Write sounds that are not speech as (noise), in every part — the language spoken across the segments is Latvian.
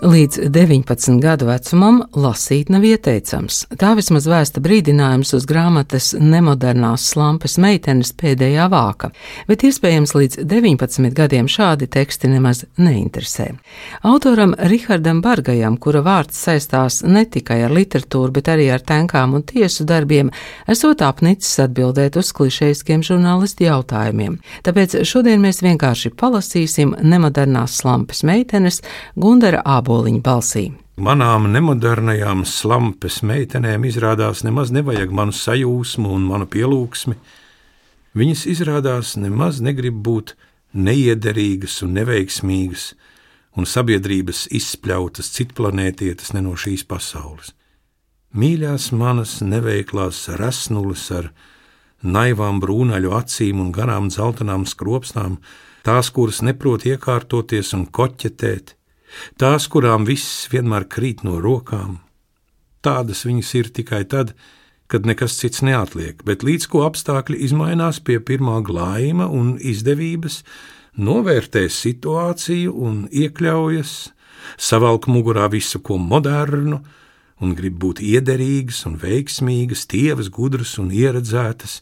Līdz 19 gadu vecumam lasīt nav ieteicams. Tā vismaz vēsta brīdinājums uz grāmatas nemodernās slampes meitenes pēdējā vāka, bet iespējams līdz 19 gadiem šādi teksti nemaz neinteresē. Autoram Rihardam Bargajam, kura vārds saistās ne tikai ar literatūru, bet arī ar tenkām un tiesu darbiem, esot apnicis atbildēt uz klišejiskiem žurnālistu jautājumiem. Tāpēc šodien mēs vienkārši palasīsim nemodernās slampes meitenes Gundara Ābu āboliņa balsī. Manām nemodernajām slampes meitenēm izrādās nemaz nevajag manu sajūsmu un manu pielūgsmi. Viņas izrādās nemaz negrib būt neiederīgas un neveiksmīgas, un sabiedrības izspļautas citplanētietes ne no šīs pasaules. Mīļās manas neveiklās rasnules ar naivām brūnaļu acīm un garām dzeltenām skropstām, tās, kuras neprot iekārtoties un koķetēt, tās, kurām viss vienmēr krīt no rokām. Tādas viņas ir tikai tad, kad nekas cits neatliek, bet līdz ko apstākļi izmainās pie pirmā glājuma un izdevības, novērtē situāciju un iekļaujas, savalk mugurā visu, ko modernu, un grib būt iederīgas un veiksmīgas, tievas, gudras un ieredzētas,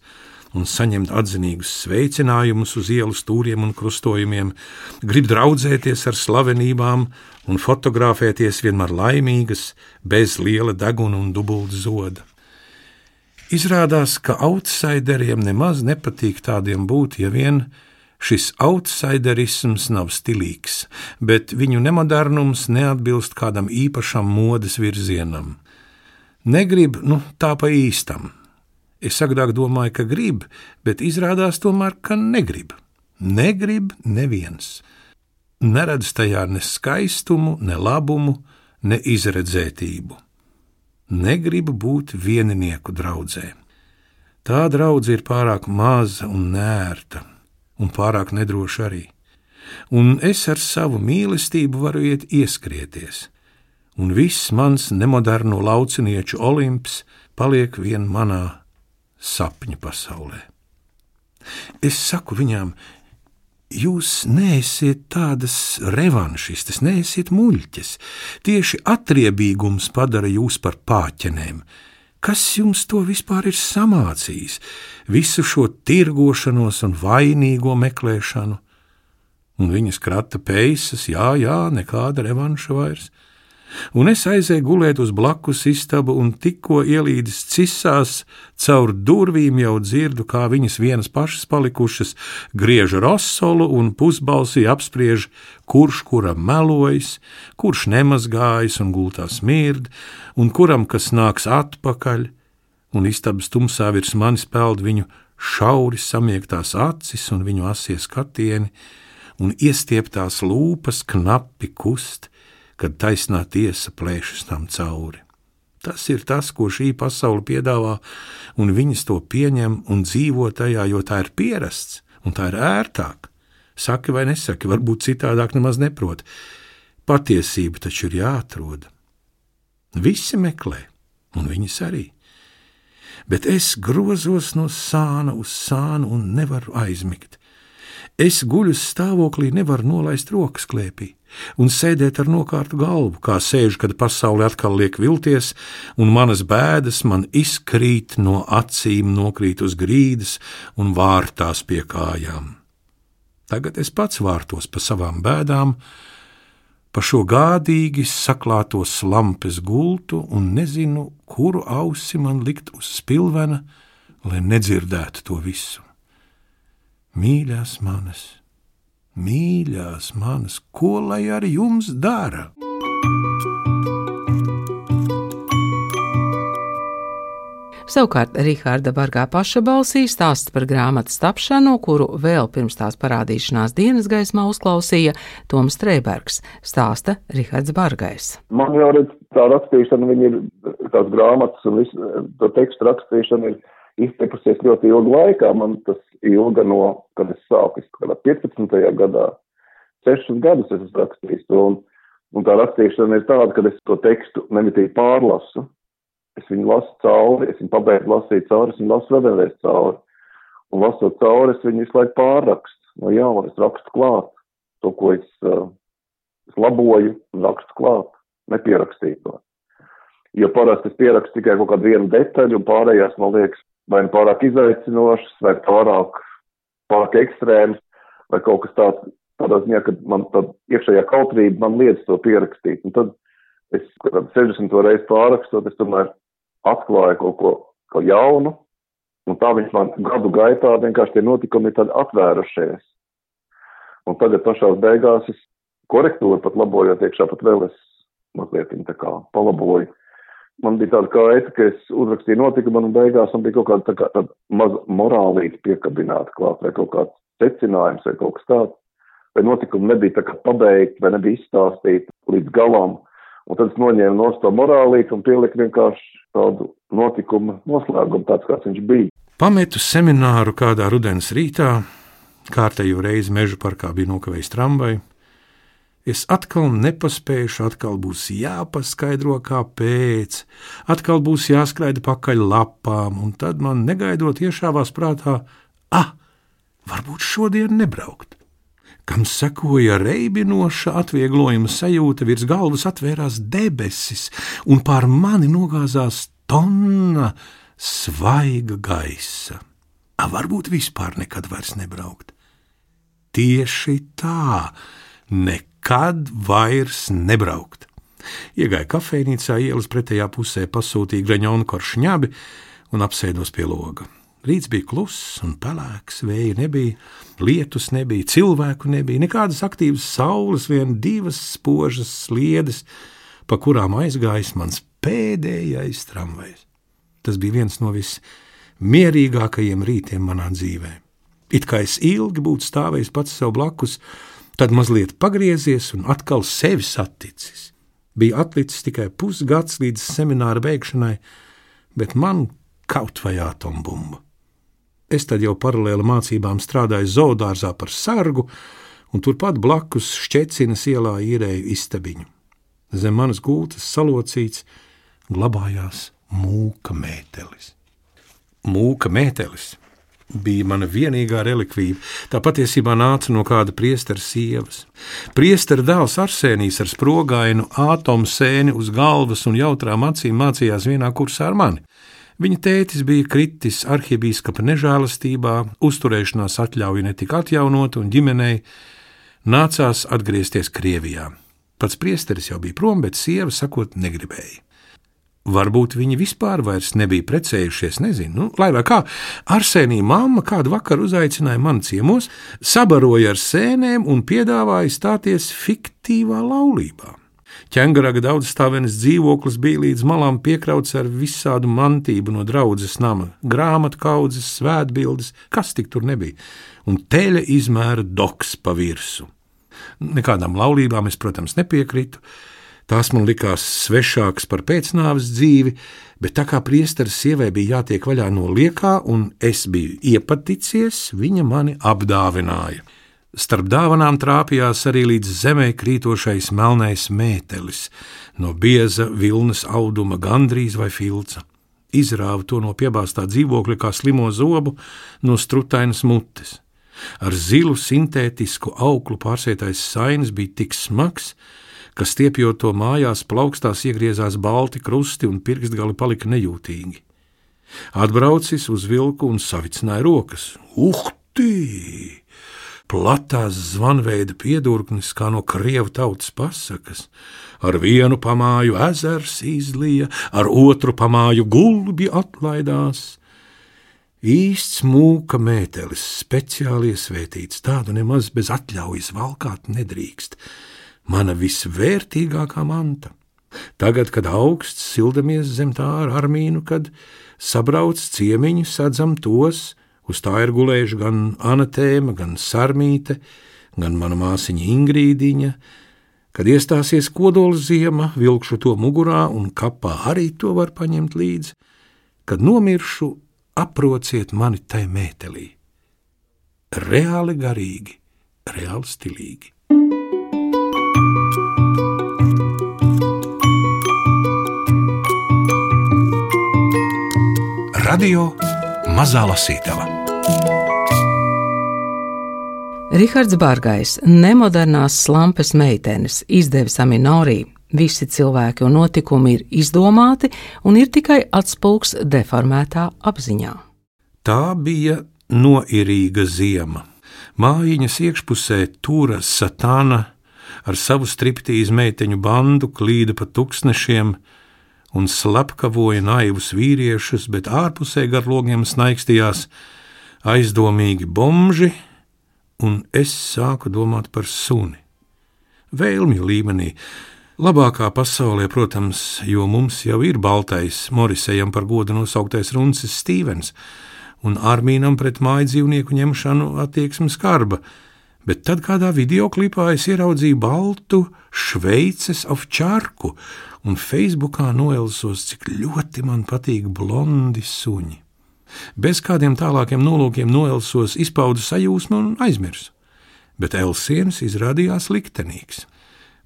un saņemt atzinīgus sveicinājumus uz ielas stūriem un krustojumiem, grib draudzēties ar slavenībām un fotografēties vienmēr laimīgas, bez liela deguna un dubulta zoda. Izrādās, ka outsideriem nemaz nepatīk tādiem būt, ja vien šis outsiderisms nav stilīgs, bet viņu nemodernums neatbilst kādam īpašam modes virzienam. Negrib, nu, tā pa īstam, Es agrāk domāju, ka grib, bet izrādās tomēr, ka negrib. Negrib neviens. Neredz tajā ne skaistumu, ne labumu, ne izredzētību. Negrib būt vieninieku draudzē. Tā draudzene ir pārāk maza un nērta, un pārāk nedroša arī. Un es ar savu mīlestību varu iet ieskrieties, un viss mans nemoderno laucinieku olimps paliek vien manā sapņu pasaulē. Es saku viņām, jūs neesiet tādas revanšistas, neesiet muļķes. Tieši atriebīgums padara jūs par pāķenēm. Kas jums to vispār ir samācījis? Visu šo tirgošanos un vainīgo meklēšanu. Un viņas krata peisas, jā, jā, nekāda revanša vairs un es aizēju gulēt uz blakus istabu, un tikko ielīdis cisās, caur durvīm jau dzirdu, kā viņas vienas pašas palikušas, griež rosolu un pusbalsī apspriež, kurš kuram melojas, kurš nemazgājas un gultā smird, un kuram kas nāks atpakaļ, un istabas tumsā virs manis peld viņu šauri samiegtās acis un viņu asie skatieni, un iestieptās lūpas knapi kust, kad taisnā tiesa plēšas tam cauri. Tas ir tas, ko šī pasaule piedāvā, un viņas to pieņem un dzīvo tajā, jo tā ir pierasts un tā ir ērtāk. Saki vai nesaki, varbūt citādāk nemaz neprot. Patiesība taču ir jāatrod. Visi meklē, un viņas arī. Bet es grozos no sāna uz sānu un nevaru aizmigt. Es guļu stāvoklī, nevaru nolaist rokas klēpī un sēdēt ar nokārtu galvu, kā sēž, kad pasaule atkal liek vilties, un manas bēdas man izkrīt no acīm, nokrīt uz grīdas un vārtās pie kājām. Tagad es pats vārtos pa savām bēdām, pa šo gādīgi saklāto slampes gultu un nezinu, kuru ausi man likt uz spilvena, lai nedzirdētu to visu. Mīļās manas! Mīļās manas, ko lai ar jums dara? Savukārt Rīgārda Bargā paša balsī stāsts par grāmatas tapšanu, kuru vēl pirms tās parādīšanās dienas gaismā uzklausīja Toms Streibergs, stāsta Rihards Bargais. Man jau redz, tā rakstīšana, viņa ir tās grāmatas un visu to tekstu rakstīšana ir iztepusies ļoti ilgu laikā. Man tas ilga no, kad es sāku, kādā 15. gadā, 6 gadus es rakstījis to, un, un tā rakstīšana ir tāda, ka es to tekstu nemitīgi pārlasu. es viņu lasu cauri, es viņu pabeigtu lasīt cauri, es viņu lasu vēlreiz cauri. Un lasot cauri, es viņu visu laiku pārrakstu no jauna, es rakstu klāt to, ko es, uh, es laboju, rakstu klāt, nepierakstīju to. Jo parasti es pierakstu tikai kaut kādu vienu detaļu, un pārējās, man liekas, vai nu pārāk izaicinošas, vai pārāk, pārāk ekstrēmas, vai kaut kas tāds, tādā ziņā, ka man tā iekšējā kautrība man liedz to pierakstīt. Un tad es, kad 60. reizi pārakstot, es tomēr atklāju kaut ko, ko jaunu, un tā viņš man gadu gaitā vienkārši tie notikumi ir tad atvērušies. Un tagad pašās beigās es korektūru pat labojot iekšā, pat vēl es mazliet tā kā palaboju. Man bija tāda kaita, ka es uzrakstīju notikumu un beigās man bija kaut kāda kā tāda maz morālīte piekabināta klāt vai kaut kāds secinājums vai kaut kas tāds. Vai notikumi nebija tā kā pabeigti vai nebija izstāstīti līdz galam. Un tad es noņēmu no to morālīti un pieliku vienkārši tādu notikumu noslēgumu, tāds kāds viņš bija. Pametu semināru kādā rudens rītā, kārtējo reizi meža parkā bija nokavējis tramvaju. Es atkal nepaspējuši, atkal būs jāpaskaidro, kāpēc, atkal būs jāskraida pakaļ lapām, un tad man negaidot iešāvās prātā, ah, varbūt šodien nebraukt. Kam sekoja reibinoša atvieglojuma sajūta, virs galvas atvērās debesis, un pār mani nogāzās tonna svaiga gaisa. A, varbūt vispār nekad vairs nebraukt. Tieši tā, nekad vairs nebraukt. Iegāju kafejnīcā, ielas pretējā pusē pasūtīju graņonu koršņabi un apsēdos pie loga. Rīts bija kluss un pelēks, vēja nebija, lietus nebija, cilvēku nebija, nekādas aktīvas saules, vien divas spožas sliedes, pa kurām aizgājis mans pēdējais tramvajs. Tas bija viens no vismierīgākajiem rītiem manā dzīvēm. It kā es ilgi būtu stāvējis pats sev blakus, tad mazliet pagriezies un atkal sevi saticis. Bija atlicis tikai pusgads līdz semināra beigšanai, bet man kaut vai atombumba. Es tad jau paralēli mācībām strādāju zoodārzā par sargu, un turpat blakus šķecinas ielā īrēju istabiņu. Zem manas gultas salocīts glabājās mūka mētelis. Mūka mētelis bija mana vienīgā relikvija. Tā patiesībā nāca no kāda priestera sievas. Priestera dēls Arsēnijas ar sprogainu atomu sēni uz galvas un jautrām acīm mācījās vienā kursā ar mani. Viņa tētis bija kritis arhibīskapa nežēlastībā, uzturēšanās atļauja netika atjaunota un ģimenei nācās atgriezties Krievijā. Pats priesteris jau bija prom, bet sieva sakot negribēja. Varbūt viņi vispār nebija precējušies, nezinu. Nu, lai vai kā, Arsenija mamma kādu vakaru uzaicināja mani ciemos, sabaroja ar sēnēm un piedāvāja stāties fiktīvā laulībā. Ķēngaraga daudzstāvenes dzīvoklis bija līdz malām piekrauts ar visādu mantību no draudzes nama, grāmatu kaudzes, svētbildes, kas tik tur nebija, un teļa izmēra doks pa virsmu. Nekādām laulībām es, protams, nepiekrītu, Tās man likās svešākas par pēcnāves dzīvi, bet tā kā priesteris sievai bija jātiek vaļā no liekā, un es biju iepaticies, viņa mani apdāvināja. Starp dāvanām trāpījās arī līdz zemē krītošais melnais mētelis, no bieza vilnas auduma gandrīz vai filca. Izrāva to no piebāztā dzīvokļa kā slimo zobu no strutainas mutes. Ar zilu sintētisku auklu pārsētais sainis bija tik smags, ka stiepjot to mājās, plaukstās iegriezās balti krusti un pirkstgali palika nejūtīgi. Atbraucis uz vilku un savicināja rokas. Uhti! Platās zvanveida piedurknis, kā no krievu tautas pasakas, ar vienu pamāju ezers izlija, ar otru pamāju gulbi atlaidās. Īsts mūka mētelis, speciāli iesvētīts, tādu nemaz bez atļaujas valkāt nedrīkst mana visvērtīgākā manta. Tagad, kad augsts sildamies zem tā ar armīnu, kad sabrauc ciemiņi, sadzam tos, uz tā ir gulējuši gan Anatēma, gan Sarmīte, gan mana māsiņa Ingrīdiņa, kad iestāsies kodola ziema, vilkšu to mugurā un kapā arī to var paņemt līdzi, kad nomiršu, aprociet mani tai mētelī. Reāli garīgi, reāli stilīgi. Radio Mazā Lasītava. Rihards Bārgais, nemodernās slampes meitenes, izdevis Aminorī. Visi cilvēki un notikumi ir izdomāti un ir tikai atspūgs deformētā apziņā. Tā bija noirīga ziema. Mājiņas iekšpusē tūra satāna ar savu striptīzu meiteņu bandu klīda pa tuksnešiem un slepkavoja naivus vīriešus, bet ārpusē gar logiem snaigstījās aizdomīgi bomži, un es sāku domāt par suni. Vēlmju līmenī. Labākā pasaulē, protams, jo mums jau ir baltais, Morisejam par godu nosauktais runcis Stīvens, un Armīnam pret māju dzīvnieku ņemšanu attieksmes skarba, bet tad kādā videoklipā es ieraudzīju baltu Šveices ovčārku un Facebookā noelsos, cik ļoti man patīk blondi suņi. Bez kādiem tālākiem nolūkiem noelsos, izpaudu sajūsmu un aizmirsu. Bet Elsienas izrādījās liktenīgs.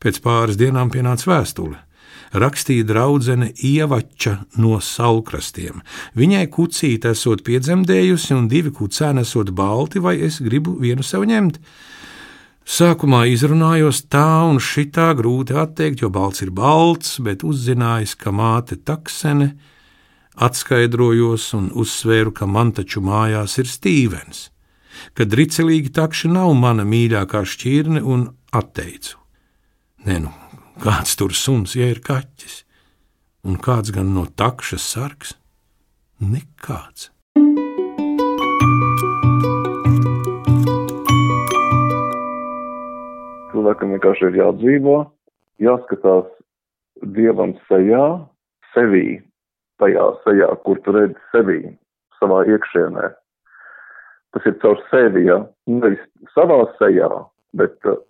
Pēc pāris dienām pienāca vēstule. Rakstīja draudzene Ievača no salkrastiem. Viņai kucīte esot piedzemdējusi, un divi kucēni esot balti, vai es gribu vienu sev ņemt. Sākumā izrunājos tā un šitā grūti atteikt, jo balts ir balts, bet uzzinājis, ka māte taksene, atskaidrojos un uzsvēru, ka man taču mājās ir Stīvens, ka dricelīgi takši nav mana mīļākā šķirne un atteicu. Nē, nu, kāds tur suns, ja ir kaķis, un kāds gan no takšas sargs? Nekāds. Cilvēkam vienkārši ir jādzīvo, jāskatās dievam sejā, sevī, tajā sejā, kur tu redzi sevī, savā iekšienē. Tas ir caur sevi, ja nevis savā sejā, bet uh,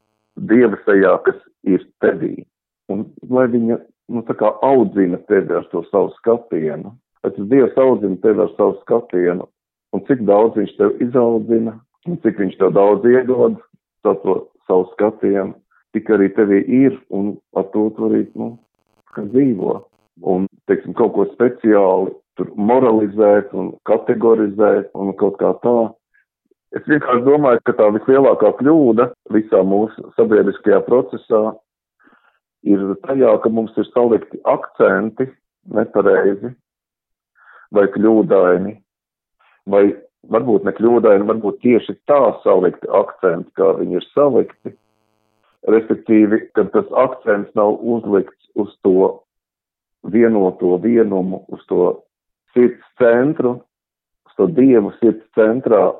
dieva sejā, kas ir tevī. Un lai viņa, nu, tā kā audzina tevi ar to savu skatienu, lai tas dievs audzina tevi ar savu skatienu, un cik daudz viņš tev izaudzina, un cik viņš tev daudz iedod, to savu skatienu, tik arī tevī ir, un ar to tu arī, nu, dzīvo. Un, teiksim, kaut ko speciāli tur moralizēt un kategorizēt un kaut kā tā. Es vienkārši domāju, ka tā vislielākā kļūda visā mūsu sabiedriskajā procesā ir tajā, ka mums ir salikti akcenti nepareizi vai kļūdaini, vai varbūt ne kļūdaini, varbūt tieši tā salikti akcenti, kā viņi ir salikti. Respektīvi, kad tas akcents nav uzlikts uz to vienoto vienumu, uz to sirds centru, uz to dievu sirds centrā,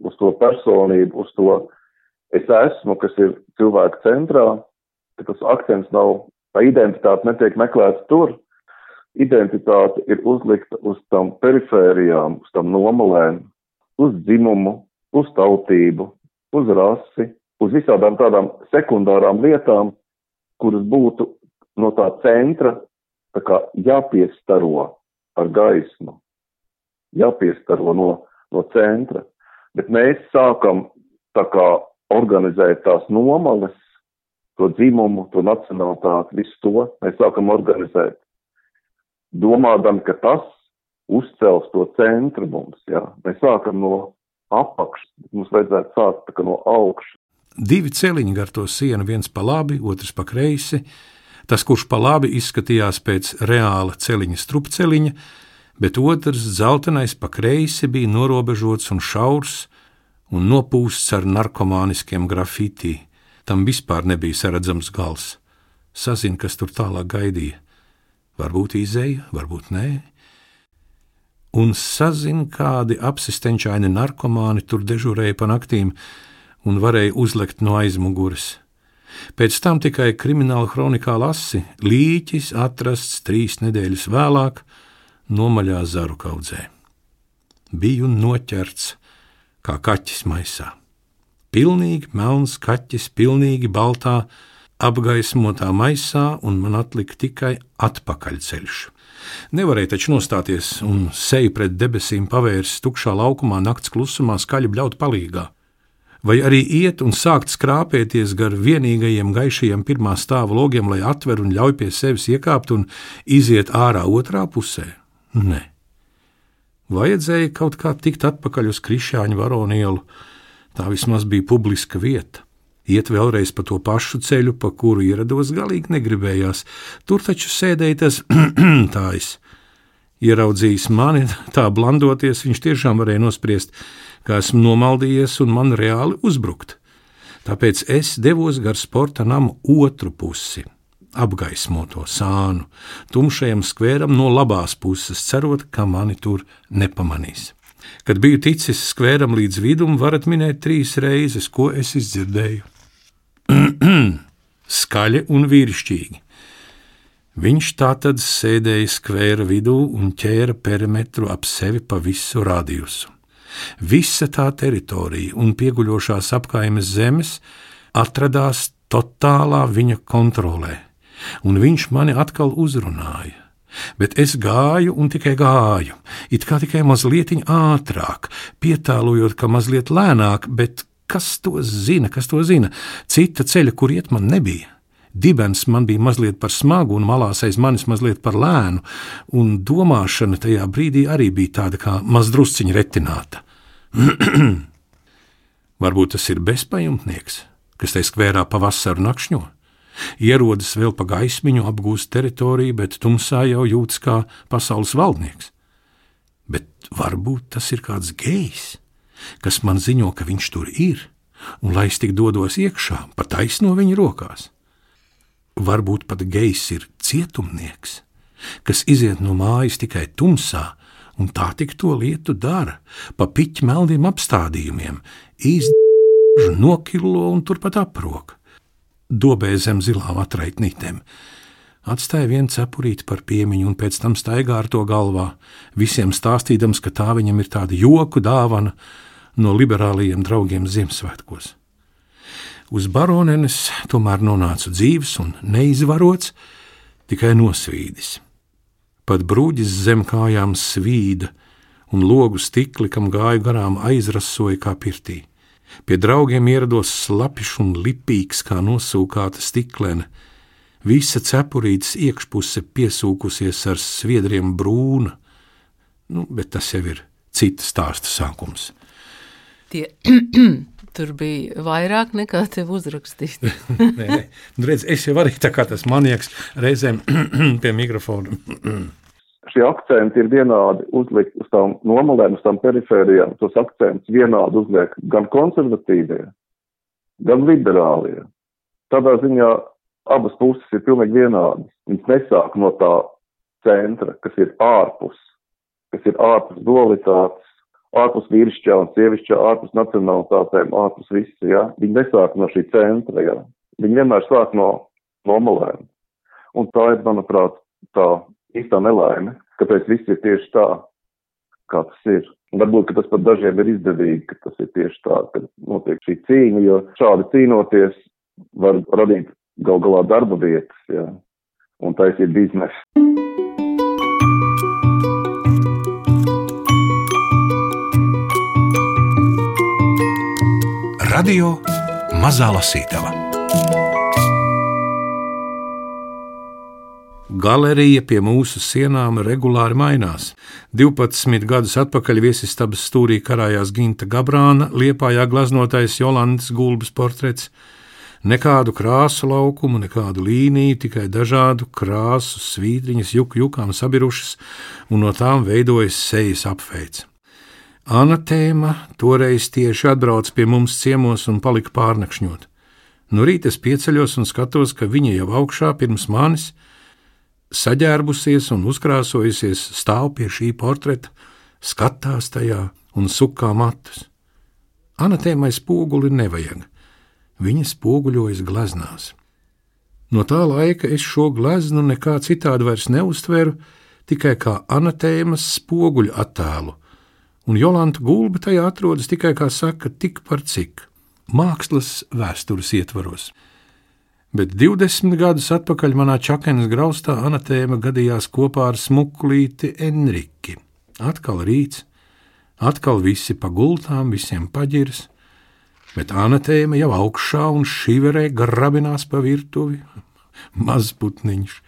uz to personību, uz to es esmu, kas ir cilvēka centrā, ka tas akcents nav, tā identitāte netiek meklēta tur, identitāte ir uzlikta uz tam perifērijām, uz tam nomalēm, uz dzimumu, uz tautību, uz rasi, uz visādām tādām sekundārām lietām, kuras būtu no tā centra tā kā jāpiestaro ar gaismu, jāpiestaro no, no centra. Bet mēs sākam tā kā organizēt tās nomales, to dzimumu, to nacionalitāti, visu to mēs sākam organizēt, domādam, ka tas uzcels to centru mums. Jā. Mēs sākam no apakšas, mums vajadzētu sākt no augšas. Divi celiņi gar to sienu, viens pa labi, otrs pa kreisi. Tas, kurš pa labi izskatījās pēc reāla celiņa strupceļiņa, bet otrs, zeltainais pa kreisi, bija norobežots un šaurs un nopūsts ar narkomāniskiem grafitī. Tam vispār nebija saredzams gals. Sazin, kas tur tālāk gaidīja. Varbūt izēja, varbūt nē un sazina, kādi apsistenčaini narkomāni tur dežurēja pa naktīm un varēja uzlekt no aizmugures. Pēc tam tikai krimināla kronikā lasi, līķis atrasts trīs nedēļas vēlāk nomaļā zaru kaudzē. Biju noķerts kā kaķis maisā. Pilnīgi melns kaķis, pilnīgi baltā, apgaismotā maisā, un man atlika tikai atpakaļceļš. Nevarēja taču nostāties un seju pret debesīm pavērst tukšā laukumā nakts klusumā skaļi bļaut palīgā. Vai arī iet un sākt skrāpēties gar vienīgajiem gaišajiem pirmā stāva logiem, lai atver un ļauj pie sevis iekāpt un iziet ārā otrā pusē? Nē. Vajadzēja kaut kā tikt atpakaļ uz Krišāņu varonielu. Tā vismaz bija publiska vieta. Iet vēlreiz pa to pašu ceļu, pa kuru ierados, galīgi negribējās. Tur taču sēdēja tas (clears throat) tājs. Ieraudzījis mani, (laughs) tā blandoties, viņš tiešām varēja nospriest, ka esmu nomaldījies un man reāli uzbrukt. Tāpēc es devos gar sporta namu otru pusi, apgaismoto sānu, tumšajam skvēram no labās puses, cerot, ka mani tur nepamanīs. Kad biju ticis skvēram līdz vidum, varat minēt trīs reizes, ko es izdzirdēju. (clears throat) Skaļi un vīrišķīgi. Viņš tā tad sēdēja skvēra vidū un ķēra perimetru ap sevi pa visu radiusu. Visa tā teritorija un pieguļošās apkaimes zemes atradās totālā viņa kontrolē, un viņš mani atkal uzrunāja. Bet es gāju un tikai gāju, it kā tikai mazliet ātrāk, pietālojot, ka mazliet lēnāk, bet kas to zina, kas to zina? Cita ceļa, kur iet man nebija. Dibens man bija mazliet par smagu, un malās aiz manis mazliet par lēnu, un domāšana tajā brīdī arī bija tāda kā mazdrusciņa retināta. (clears throat) Varbūt tas ir bezpajumtnieks, kas te skvērā pavasaru nakšņo. Ierodas vēl pa gaismiņu, apgūst teritoriju, bet tumsā jau jūtas kā pasaules valdnieks. Bet varbūt tas ir kāds gejs, kas man ziņo, ka viņš tur ir, un lai es tik dodos iekšā, pa taisno viņa rokās. Varbūt pat gejs ir cietumnieks, kas iziet no mājas tikai tumsā, un tā tik to lietu dara, pa piķu meldiem apstādījumiem, īsti nokilo un turpat aprok dobē zem zilām atraitnītēm. Atstāja vienu cepurīti par piemiņu un pēc tam staigā ar to galvā, visiem stāstīdams, ka tā viņam ir tāda joku dāvana no liberālajiem draugiem Ziemassvētkos. Uz baronenes tomēr nonāca dzīves un neizvarots, tikai nosvīdis. Pat brūģis zem kājām svīda, un logu stikli, kam gāju garām, aizrasoja kā pirtī. Pie draugiem ierados slapjš un lipīgs kā nosūkāta stiklene. Visa cepurītes iekšpuse piesūkusies ar sviedriem brūna, nu, bet tas jau ir cita stāsta sākums. Tie (clears throat) tur bija vairāk nekā tev uzrakstīts. (laughs) Nē, nu, redz, es jau arī tā kā tas manieks reizēm (clears throat) pie mikrofona (clears throat) šie akcenti ir vienādi uzlikt uz tām nomalēm, uz tām perifērijām. Tos akcentus vienādi uzliek gan konservatīvie, gan liberālie. Tādā ziņā abas puses ir pilnīgi vienādas. Viņas nesāk no tā centra, kas ir ārpus, kas ir ārpus dualitātes, ārpus vīrišķā un sievišķā, ārpus nacionalitātēm, ārpus visa, ja. Viņi nesāk no šī centra, ja. Viņi vienmēr sāk no nomalēm. Un tā ir, manuprāt, tā īstā nelaime, kāpēc viss ir tieši tā, kā tas ir. Varbūt, tas pat dažiem ir izdevīgi, ka tas ir tieši tā, ka notiek šī cīņa, jo šādi cīnoties var radīt gal galā darba vietas, jā, un taisīt biznesu. Radio Mazā Lasītava Galerija pie mūsu sienām regulāri mainās. 12 gadus atpakaļ viesistabas stūrī karājās Ginta Gabrāna, liepājā glaznotais Jolantas gulbas portrets. Nekādu krāsu laukumu, nekādu līniju, tikai dažādu krāsu svītriņas, juk jukām sabirušas, un no tām veidojas sejas apveids. Anatēma toreiz tieši atbrauc pie mums ciemos un palika pārnakšņot. No rīta es pieceļos un skatos, ka viņa jau augšā pirms manis ir saģērbusies un uzkrāsojusies, stāv pie šī portreta, skatās tajā un sukā matus. Anatēmai spoguli nevajag, viņa spoguļojas gleznās. No tā laika es šo gleznu nekā citādi vairs neuztveru, tikai kā anatēmas spoguļu attēlu, un Jolanta gulba tajā atrodas tikai, kā saka, tik par cik mākslas vēstures ietvaros bet 20 gadus atpakaļ manā čakenes graustā anatēma gadījās kopā ar smukulīti Enriki. Atkal rīts, atkal visi pa gultām, visiem paģirs, bet anatēma jau augšā un šīverē grabinās pa virtuvi. (laughs) Mazputniņš.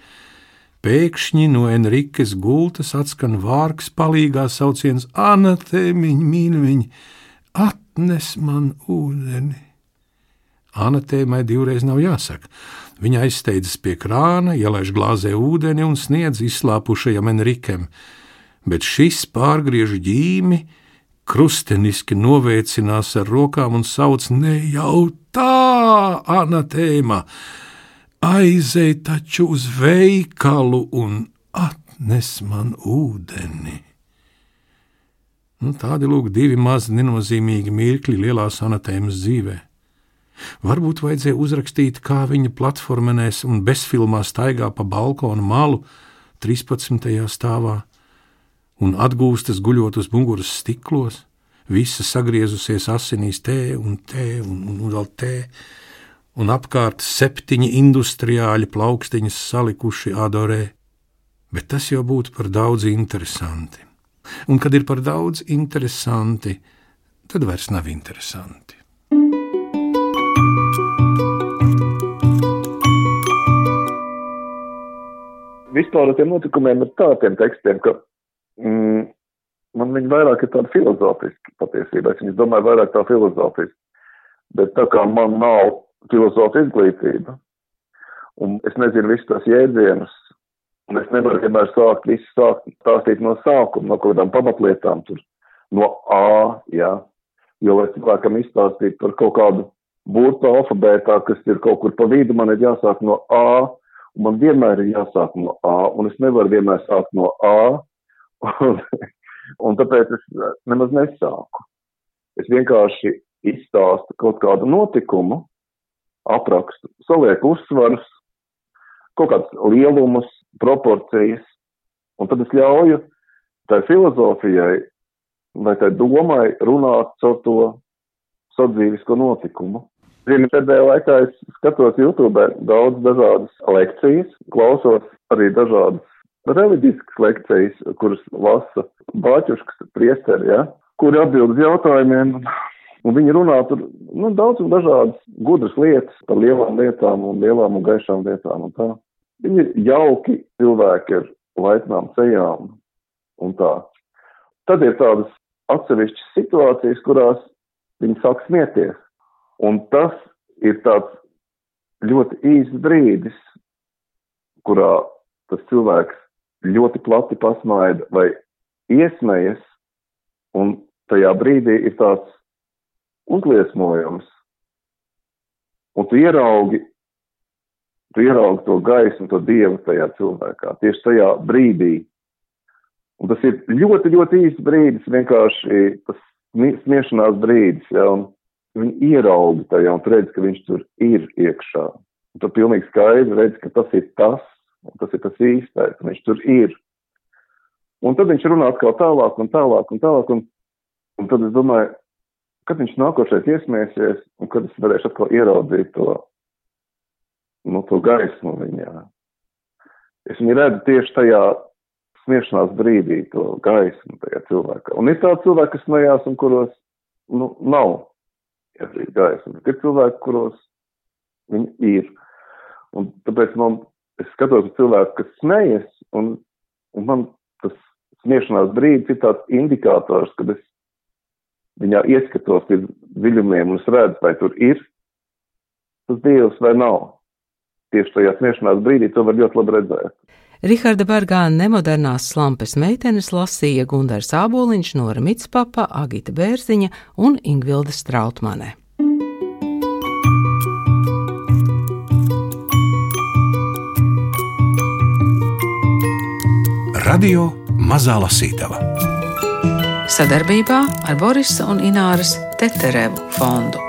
Pēkšņi no Enrikas gultas atskan vārks, palīgā sauciens: Anatēmiņ, mīļiņ, atnes man ūdeni! Anatēmai divreiz nav jāsaka. Viņa aizsteidzas pie krāna, ielaiž glāzē ūdeni un sniedz izslāpušajam Enrikam, bet šis pārgriež ģīmi, krusteniski novēcinās ar rokām un sauc: Ne jau tā, Anatēma! Aizej taču uz veikalu un atnes man ūdeni! Nu, tādi lūk, divi mazi nenozīmīgi mirkļi lielās anatēmas dzīvēm. Varbūt vajadzēja uzrakstīt, kā viņa platformenēs un bezfilmā staigā pa balkonu malu 13. stāvā un atgūstas guļot uz muguras stiklos, visa sagriezusies asinīs tē un tē un, un, un vēl tē, un apkārt septiņi industriāļi plaukstiņas salikuši adorē, bet tas jau būtu par daudz interesanti. Un kad ir par daudz interesanti, tad vairs nav interesanti. Vispār ar tiem notikumiem ir tādiem tekstiem, ka mm, man viņi vairāk ir tādi filozofiski patiesībā. Es viņus domāju vairāk tā filozofiski. Bet tā kā man nav filozofa izglītība, un es nezinu visus tos jēdzienus, un es nevaru vienmēr sākt visu sākt stāstīt no sākuma, no kaut kādām pamatlietām, tur no A, jā, jo lai cilvēkam izstāstītu par kaut kādu burtu alfabētā, kas ir kaut kur pa vidu, man ir jāsāk no A, Un man vienmēr ir jāsāk no A, un es nevaru vienmēr sākt no A, un, un tāpēc es nemaz nesāku. Es vienkārši izstāstu kaut kādu notikumu, aprakstu, salieku uzsvarus, kaut kādus lielumus, proporcijas, un tad es ļauju tai filozofijai vai tai domai runāt caur to sadzīvisko notikumu. Zini, pēdējā laikā es skatos YouTube daudz dažādas lekcijas, klausos arī dažādas reliģiskas lekcijas, kuras lasa bāķuškas priesteri, ja, kuri atbild uz jautājumiem. Un viņi runā tur nu, daudz un dažādas gudras lietas par lielām lietām un lielām un gaišām lietām un tā. Viņi ir jauki cilvēki ar laipnām sejām un tā. Tad ir tādas atsevišķas situācijas, kurās viņi sāk smieties. Un tas ir tāds ļoti īsts brīdis, kurā tas cilvēks ļoti plati pasmaida vai iesmējas, un tajā brīdī ir tāds uzliesmojums, un tu ieraugi, tu ieraugi to gaismu, to dievu tajā cilvēkā, tieši tajā brīdī. Un tas ir ļoti, ļoti īsts brīdis, vienkārši tas smiešanās brīdis, ja, un Viņi ierauga tajā un redz, ka viņš tur ir iekšā. Un tu pilnīgi skaidri redz, ka tas ir tas, un tas ir tas īstais, un viņš tur ir. Un tad viņš runā atkal tālāk un tālāk un tālāk, un, un tad es domāju, kad viņš nākošais iesmēsies, un kad es varēšu atkal ieraudzīt to, nu, to gaismu viņā. Es viņu redzu tieši tajā smiešanās brīdī, to gaismu tajā cilvēkā. Un ir tādi cilvēki, kas smējās un kuros, nu, nav ietrīt gaismu. Bet ir cilvēki, kuros viņi ir. Un tāpēc man, es skatos uz cilvēku, kas smejas, un, un man tas smiešanās brīdis ir tāds indikators, kad es viņā ieskatos pie dziļumiem un es redzu, vai tur ir tas dievs vai nav. Tieši tajā smiešanās brīdī to var ļoti labi redzēt. Riharda Bergāna nemodernās slampes meitenes lasīja Gundars Āboliņš, Nora Mitspapa, Agita Bērziņa un Ingvilda Strautmane. Radio Mazā Lasītava Sadarbībā ar Borisa un Ināras Teterevu fondu.